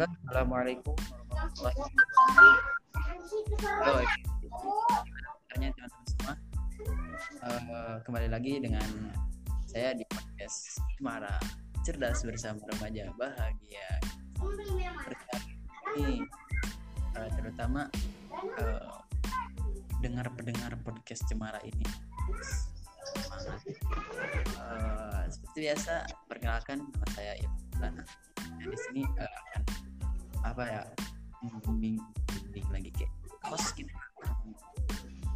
Assalamualaikum warahmatullahi wabarakatuh. Teman-teman semua. Uh, kembali lagi dengan saya di podcast Cemara Cerdas bersama remaja bahagia. Ini uh, terutama uh, dengar-pendengar podcast Cemara ini semangat. Uh, seperti biasa, perkenalkan nama saya Ibnu di sini uh, akan apa ya membimbing lagi kayak host gitu.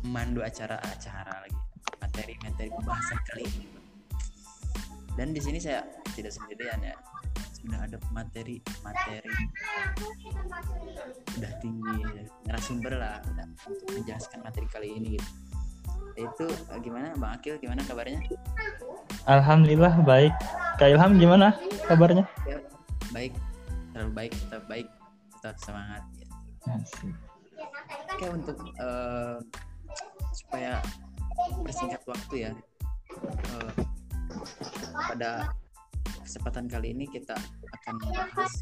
Memandu acara-acara lagi materi-materi pembahasan kali ini. Dan di sini saya tidak sendirian ya. Sudah ada materi materi udah tinggi narasumber lah udah, untuk menjelaskan materi kali ini gitu. Itu eh, gimana bang Akil gimana kabarnya? Alhamdulillah baik. Kak Ilham gimana kabarnya? Ya, baik terlalu baik tetap baik tetap semangat ya. oke untuk uh, supaya bersingkat waktu ya uh, pada kesempatan kali ini kita akan membahas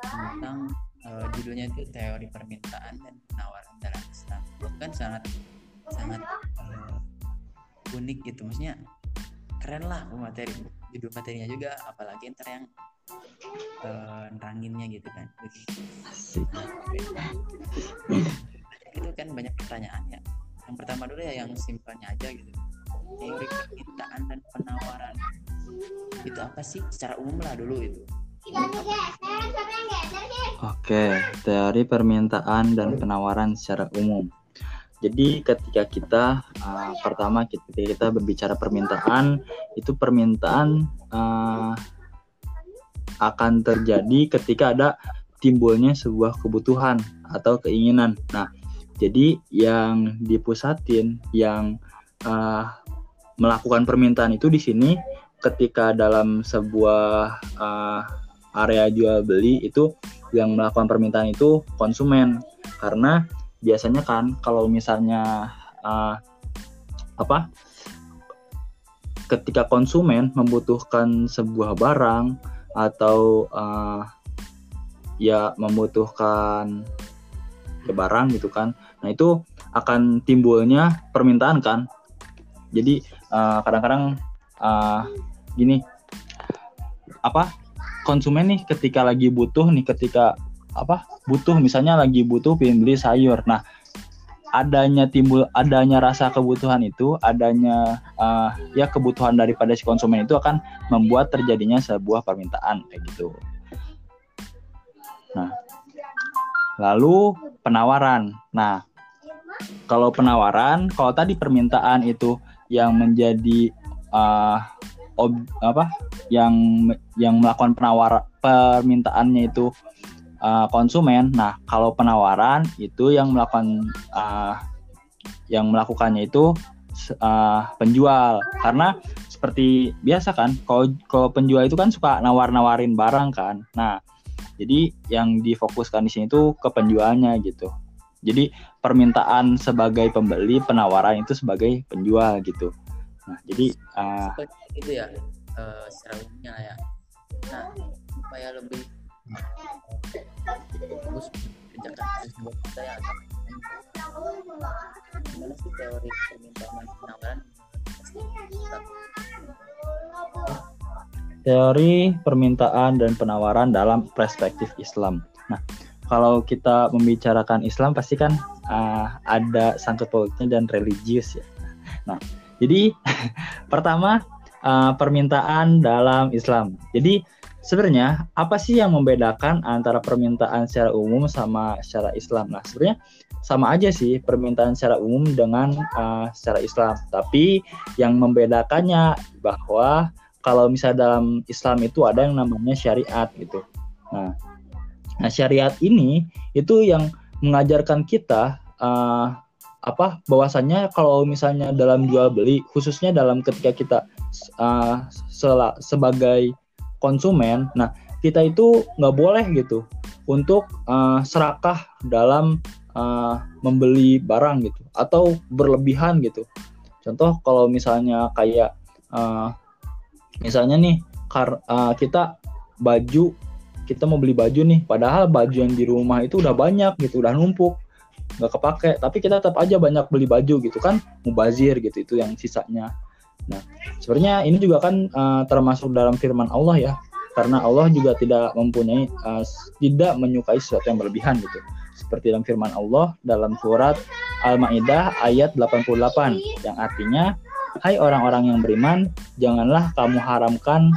tentang uh, judulnya itu teori permintaan dan penawaran dalam Islam. Kan sangat sangat uh, unik gitu. Maksudnya keren lah materi judul materinya juga apalagi ntar yang uh, neranginnya gitu kan. Itu kan banyak pertanyaan ya yang pertama dulu ya yang simpelnya aja gitu. Teori permintaan dan penawaran. Itu apa sih? Secara umum lah dulu itu. Oke, teori permintaan dan penawaran secara umum. Jadi ketika kita uh, pertama ketika kita berbicara permintaan, itu permintaan uh, akan terjadi ketika ada timbulnya sebuah kebutuhan atau keinginan. Nah, jadi yang dipusatin, yang uh, melakukan permintaan itu di sini ketika dalam sebuah uh, area jual beli itu yang melakukan permintaan itu konsumen karena biasanya kan kalau misalnya uh, apa ketika konsumen membutuhkan sebuah barang atau uh, ya membutuhkan ke barang gitu kan. Nah itu akan timbulnya permintaan kan. Jadi eh, kadang-kadang uh, gini apa konsumen nih ketika lagi butuh nih ketika apa butuh misalnya lagi butuh pengen beli sayur. Nah adanya timbul adanya rasa kebutuhan itu adanya uh, ya kebutuhan daripada si konsumen itu akan membuat terjadinya sebuah permintaan kayak gitu. Nah, lalu penawaran. Nah, kalau penawaran, kalau tadi permintaan itu yang menjadi uh, ob, apa yang yang melakukan penawar permintaannya itu uh, konsumen. Nah, kalau penawaran itu yang melakukan uh, yang melakukannya itu uh, penjual karena seperti biasa kan kalau kalau penjual itu kan suka nawar-nawarin barang kan. Nah, jadi yang difokuskan di sini itu ke penjualnya gitu. Jadi permintaan sebagai pembeli, penawaran itu sebagai penjual gitu. Nah, jadi uh, itu ya uh, ya. Nah, supaya lebih teori permintaan penawaran teori permintaan dan penawaran dalam perspektif Islam. Nah, kalau kita membicarakan Islam pasti kan uh, ada sangkut pautnya dan religius ya. Nah, jadi pertama uh, permintaan dalam Islam. Jadi sebenarnya apa sih yang membedakan antara permintaan secara umum sama secara Islam? Nah, sebenarnya sama aja sih permintaan secara umum dengan uh, secara Islam. Tapi yang membedakannya bahwa kalau misalnya dalam Islam itu ada yang namanya syariat gitu. Nah, nah syariat ini itu yang mengajarkan kita uh, apa bahwasannya kalau misalnya dalam jual beli khususnya dalam ketika kita uh, sebagai konsumen. Nah, kita itu nggak boleh gitu untuk uh, serakah dalam uh, membeli barang gitu atau berlebihan gitu. Contoh kalau misalnya kayak uh, misalnya nih kar, uh, kita baju kita mau beli baju nih padahal baju yang di rumah itu udah banyak gitu udah numpuk nggak kepake tapi kita tetap aja banyak beli baju gitu kan mubazir gitu itu yang sisanya nah sebenarnya ini juga kan uh, termasuk dalam firman Allah ya. Karena Allah juga tidak mempunyai uh, tidak menyukai sesuatu yang berlebihan gitu. Seperti dalam firman Allah dalam surat Al-Maidah ayat 88 yang artinya hai orang-orang yang beriman janganlah kamu haramkan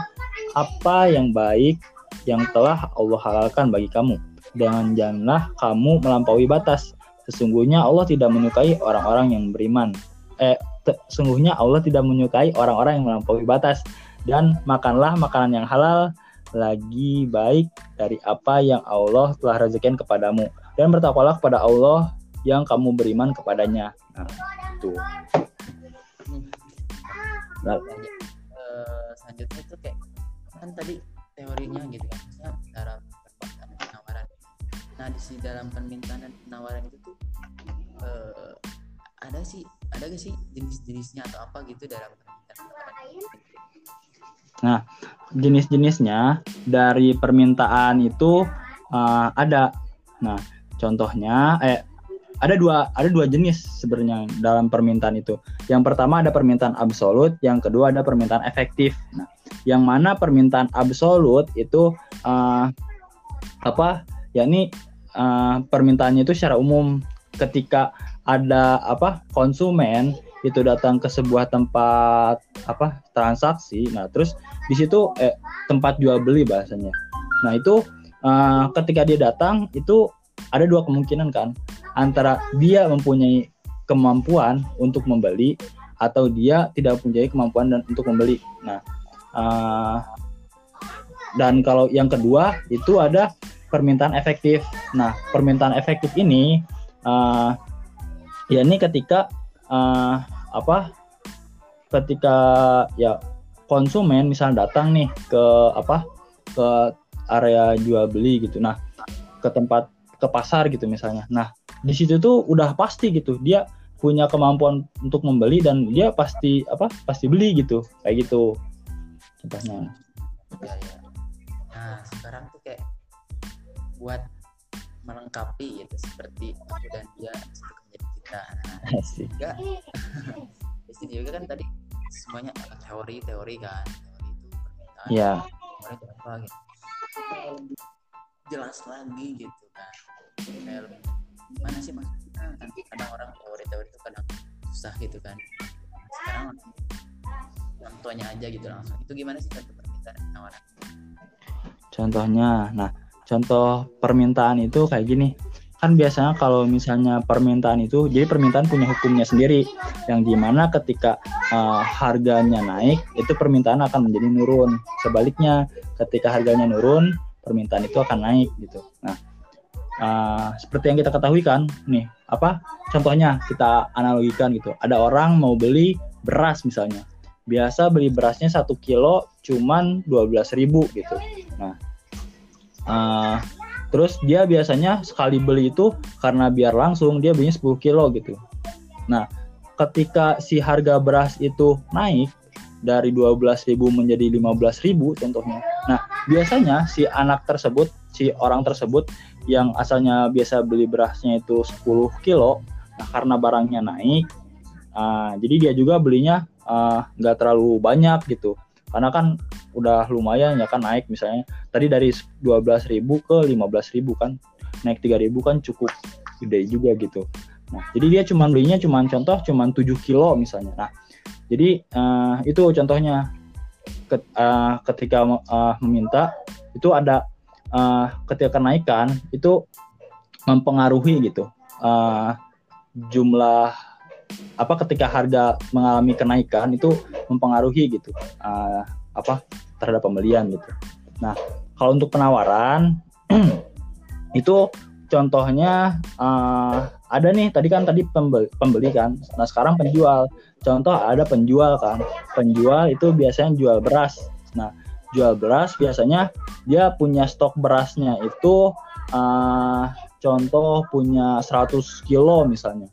apa yang baik yang telah Allah halalkan bagi kamu. Dan janganlah kamu melampaui batas. Sesungguhnya Allah tidak menyukai orang-orang yang beriman. Eh, sesungguhnya Allah tidak menyukai orang-orang yang melampaui batas. Dan makanlah makanan yang halal lagi baik dari apa yang Allah telah rezekikan kepadamu. Dan bertakwalah kepada Allah yang kamu beriman kepadanya. Nah, itu. Nah, selanjutnya itu kayak kan tadi teorinya gitu kan, cara nah di dalam permintaan dan penawaran itu tuh uh, ada sih ada gak sih jenis-jenisnya atau apa gitu dalam Nah, jenis-jenisnya dari permintaan itu uh, ada. Nah, contohnya eh ada dua ada dua jenis sebenarnya dalam permintaan itu. Yang pertama ada permintaan absolut, yang kedua ada permintaan efektif. Nah, yang mana permintaan absolut itu uh, apa? yakni uh, permintaannya itu secara umum ketika ada apa konsumen itu datang ke sebuah tempat apa transaksi. Nah terus di situ eh, tempat jual beli bahasanya. Nah itu uh, ketika dia datang itu ada dua kemungkinan kan. Antara dia mempunyai kemampuan untuk membeli atau dia tidak mempunyai kemampuan dan untuk membeli. Nah uh, dan kalau yang kedua itu ada permintaan efektif. Nah, permintaan efektif ini uh, ya ini ketika uh, apa? Ketika ya konsumen misalnya datang nih ke apa? ke area jual beli gitu. Nah, ke tempat ke pasar gitu misalnya. Nah, di situ tuh udah pasti gitu. Dia punya kemampuan untuk membeli dan dia pasti apa? pasti beli gitu. Kayak gitu. Contohnya. Ya, ya. Nah, sekarang tuh kayak buat melengkapi gitu seperti aku dan juga. Sini juga kan tadi semuanya teori teori kan. Teori itu permintaan. Yeah. teori itu apa gitu. Jelas lagi gitu kan. Kayak mana sih maksudnya? Kan kadang orang teori-teori itu kadang susah gitu kan. Sekarang contohnya aja gitu langsung. Itu gimana sih contoh permintaan penawaran contohnya nah contoh permintaan itu kayak gini kan biasanya kalau misalnya permintaan itu jadi permintaan punya hukumnya sendiri. Yang di mana ketika uh, harganya naik itu permintaan akan menjadi nurun. Sebaliknya ketika harganya nurun permintaan itu akan naik gitu. Nah uh, seperti yang kita ketahui kan nih apa contohnya kita analogikan gitu. Ada orang mau beli beras misalnya. Biasa beli berasnya satu kilo cuman 12.000 gitu. Nah uh, terus dia biasanya sekali beli itu karena biar langsung dia belinya 10 kilo gitu. Nah ketika si harga beras itu naik dari 12.000 menjadi 15.000 contohnya. Nah biasanya si anak tersebut si orang tersebut yang asalnya biasa beli berasnya itu 10 kilo nah karena barangnya naik uh, jadi dia juga belinya ah, nggak uh, terlalu banyak gitu. Karena kan udah lumayan ya kan naik misalnya. Tadi dari 12.000 ke 15.000 kan naik 3.000 kan cukup gede juga gitu. Nah jadi dia cuma belinya cuma contoh cuma 7 kilo misalnya. Nah jadi uh, itu contohnya. Ket, uh, ketika uh, meminta itu ada uh, ketika kenaikan itu mempengaruhi gitu uh, jumlah apa ketika harga mengalami kenaikan itu mempengaruhi gitu uh, apa terhadap pembelian gitu. Nah kalau untuk penawaran itu contohnya uh, ada nih tadi kan tadi pembeli, pembeli kan. Nah sekarang penjual. Contoh ada penjual kan. Penjual itu biasanya jual beras. Nah jual beras biasanya dia punya stok berasnya itu uh, contoh punya 100 kilo misalnya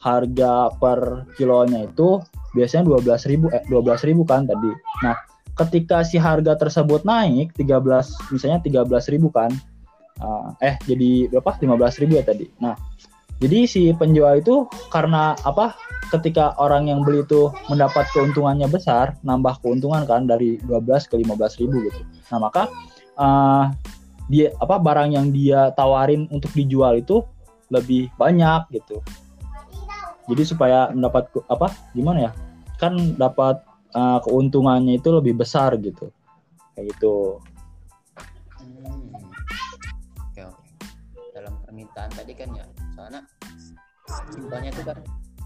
harga per kilonya itu biasanya 12.000 eh 12.000 kan tadi. Nah, ketika si harga tersebut naik 13 misalnya 13 ribu kan uh, eh jadi berapa? 15 ribu ya tadi. Nah jadi si penjual itu karena apa? Ketika orang yang beli itu mendapat keuntungannya besar nambah keuntungan kan dari 12 ke 15 ribu gitu. Nah maka uh, dia apa barang yang dia tawarin untuk dijual itu lebih banyak gitu. Jadi supaya mendapat apa? Gimana ya? Kan dapat uh, keuntungannya itu lebih besar gitu kayak gitu hmm. oke oke dalam permintaan tadi kan ya soalnya simpelnya itu kan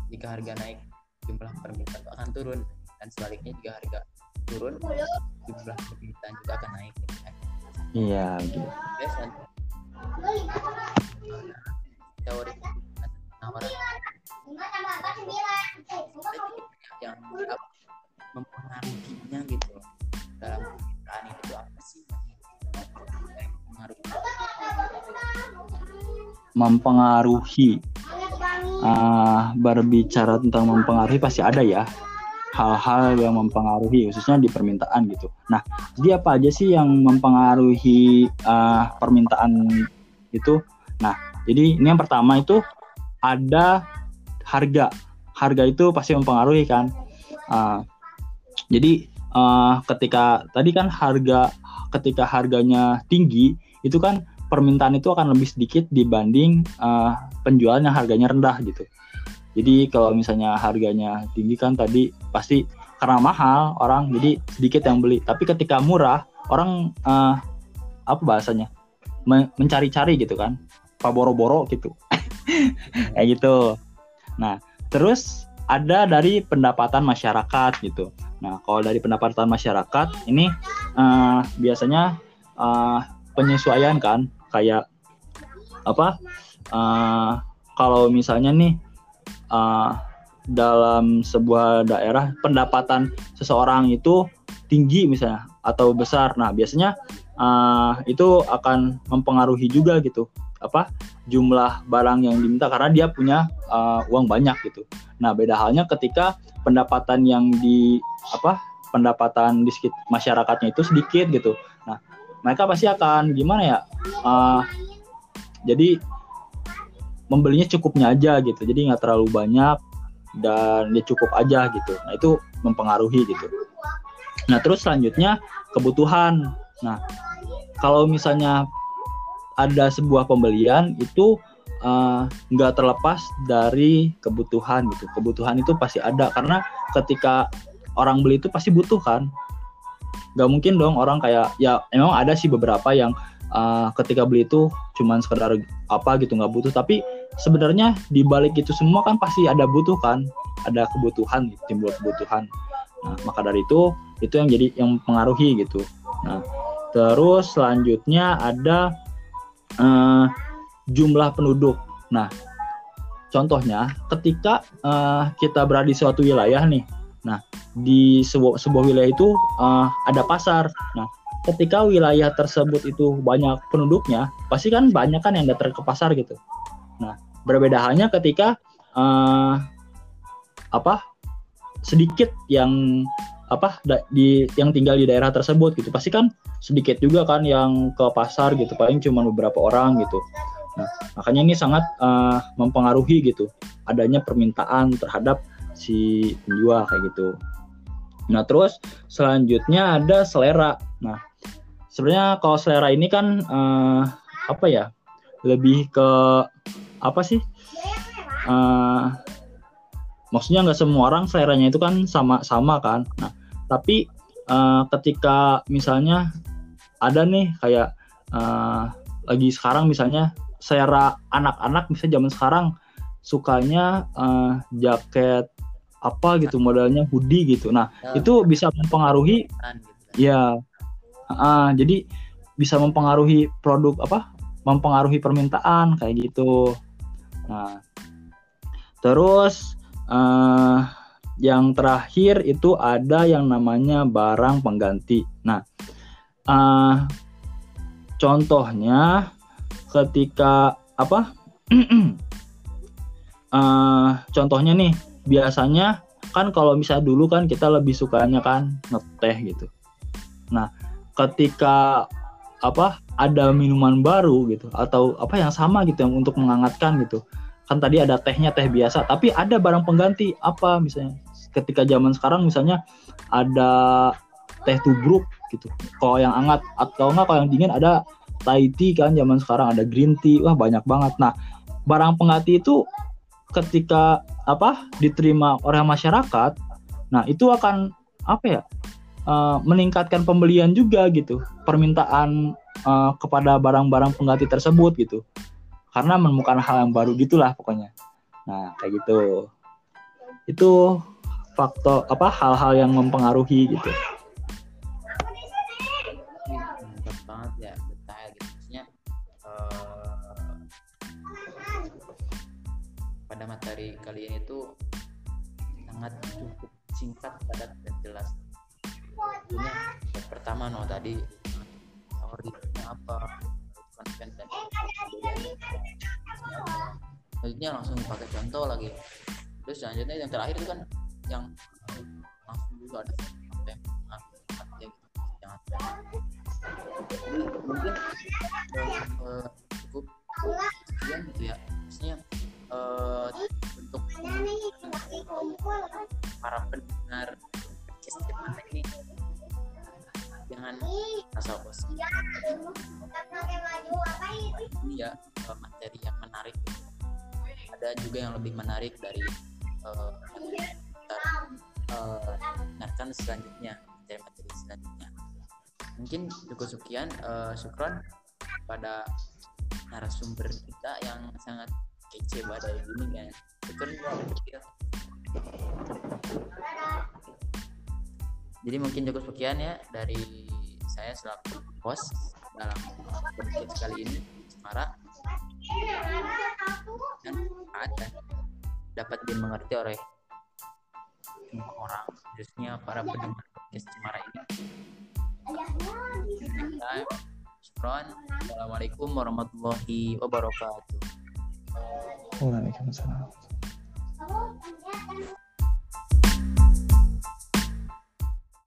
jika harga naik jumlah permintaan akan turun dan sebaliknya jika harga turun jumlah permintaan juga akan naik gitu kan Iya, gitu. Biasa. Teori penawaran mempengaruhi uh, berbicara tentang mempengaruhi pasti ada ya hal-hal yang mempengaruhi khususnya di permintaan gitu. Nah, jadi apa aja sih yang mempengaruhi uh, permintaan itu? Nah, jadi ini yang pertama itu ada harga. Harga itu pasti mempengaruhi kan. Uh, jadi uh, ketika tadi kan harga ketika harganya tinggi itu kan permintaan itu akan lebih sedikit dibanding uh, penjualan yang harganya rendah gitu. Jadi kalau misalnya harganya tinggi kan tadi pasti karena mahal orang jadi sedikit yang beli. Tapi ketika murah orang uh, apa bahasanya mencari-cari gitu kan, apa boro-boro gitu, kayak gitu. Nah terus ada dari pendapatan masyarakat gitu. Nah kalau dari pendapatan masyarakat ini uh, biasanya uh, penyesuaian kan kayak apa? Uh, kalau misalnya nih uh, dalam sebuah daerah pendapatan seseorang itu tinggi misalnya atau besar. Nah, biasanya uh, itu akan mempengaruhi juga gitu apa jumlah barang yang diminta karena dia punya uh, uang banyak gitu. Nah, beda halnya ketika pendapatan yang di apa pendapatan di masyarakatnya itu sedikit gitu. Nah, mereka pasti akan gimana ya? Uh, jadi membelinya cukupnya aja gitu. Jadi nggak terlalu banyak dan dia cukup aja gitu. Nah itu mempengaruhi gitu. Nah terus selanjutnya kebutuhan. Nah kalau misalnya ada sebuah pembelian itu uh, nggak terlepas dari kebutuhan gitu. Kebutuhan itu pasti ada karena ketika orang beli itu pasti butuh kan. Nggak mungkin dong orang kayak ya emang ada sih beberapa yang uh, ketika beli itu cuman sekedar apa gitu nggak butuh. Tapi sebenarnya di balik itu semua kan pasti ada butuh kan ada kebutuhan timbul kebutuhan. Nah maka dari itu itu yang jadi yang mempengaruhi gitu. Nah terus selanjutnya ada uh, jumlah penduduk. Nah contohnya ketika uh, kita berada di suatu wilayah nih nah di sebuah, sebuah wilayah itu uh, ada pasar. Nah ketika wilayah tersebut itu banyak penduduknya pasti kan banyak kan yang datang ke pasar gitu. Nah, berbeda halnya ketika uh, apa sedikit yang apa da, di yang tinggal di daerah tersebut gitu. Pasti kan sedikit juga kan yang ke pasar gitu paling cuma beberapa orang gitu. Nah makanya ini sangat uh, mempengaruhi gitu adanya permintaan terhadap si penjual kayak gitu nah terus selanjutnya ada selera. Nah sebenarnya kalau selera ini kan uh, apa ya lebih ke apa sih? Uh, maksudnya nggak semua orang seleranya itu kan sama-sama kan? Nah tapi uh, ketika misalnya ada nih kayak uh, lagi sekarang misalnya selera anak-anak misalnya zaman sekarang sukanya uh, jaket apa gitu modelnya hoodie gitu nah ya. itu bisa mempengaruhi gitu. ya uh, jadi bisa mempengaruhi produk apa mempengaruhi permintaan kayak gitu Nah, terus uh, yang terakhir itu ada yang namanya barang pengganti. Nah, uh, contohnya ketika apa? uh, contohnya nih, biasanya kan kalau misalnya dulu kan kita lebih sukanya kan ngeteh gitu. Nah, ketika apa ada minuman baru gitu atau apa yang sama gitu yang untuk menghangatkan gitu. Kan tadi ada tehnya teh biasa tapi ada barang pengganti. Apa misalnya ketika zaman sekarang misalnya ada teh tubruk gitu. Kalau yang hangat atau enggak kalau yang dingin ada Thai tea kan zaman sekarang ada green tea. Wah banyak banget. Nah barang pengganti itu ketika apa diterima oleh masyarakat nah itu akan apa ya uh, meningkatkan pembelian juga gitu permintaan uh, kepada barang-barang pengganti tersebut gitu. Karena menemukan hal yang baru gitulah pokoknya. Nah kayak gitu. Itu faktor apa hal-hal yang mempengaruhi gitu pada materi kali ini tuh sangat cukup singkat padat dan jelas. Tentunya yang pertama no tadi teorinya apa? Konten dan selanjutnya langsung pakai contoh lagi. Terus selanjutnya yang terakhir itu kan yang langsung juga ada sampai ya gitu jangan jadi mungkin uh, cukup sekian gitu ya. Maksudnya uh, untuk para pendengar podcast ini jangan asal bos ini? Ya uh, materi yang menarik. Ada juga yang lebih menarik dari uh, kita uh, selanjutnya materi-materi selanjutnya. Mungkin cukup sekian uh, syukron pada narasumber kita yang sangat kece pada ini kan syukron jadi mungkin cukup sekian ya dari saya selaku host dalam podcast kali ini Semara dan ada dapat dimengerti oleh semua orang khususnya para pendengar podcast Semara ini. Assalamualaikum warahmatullahi wabarakatuh. Una vez que nos hablamos.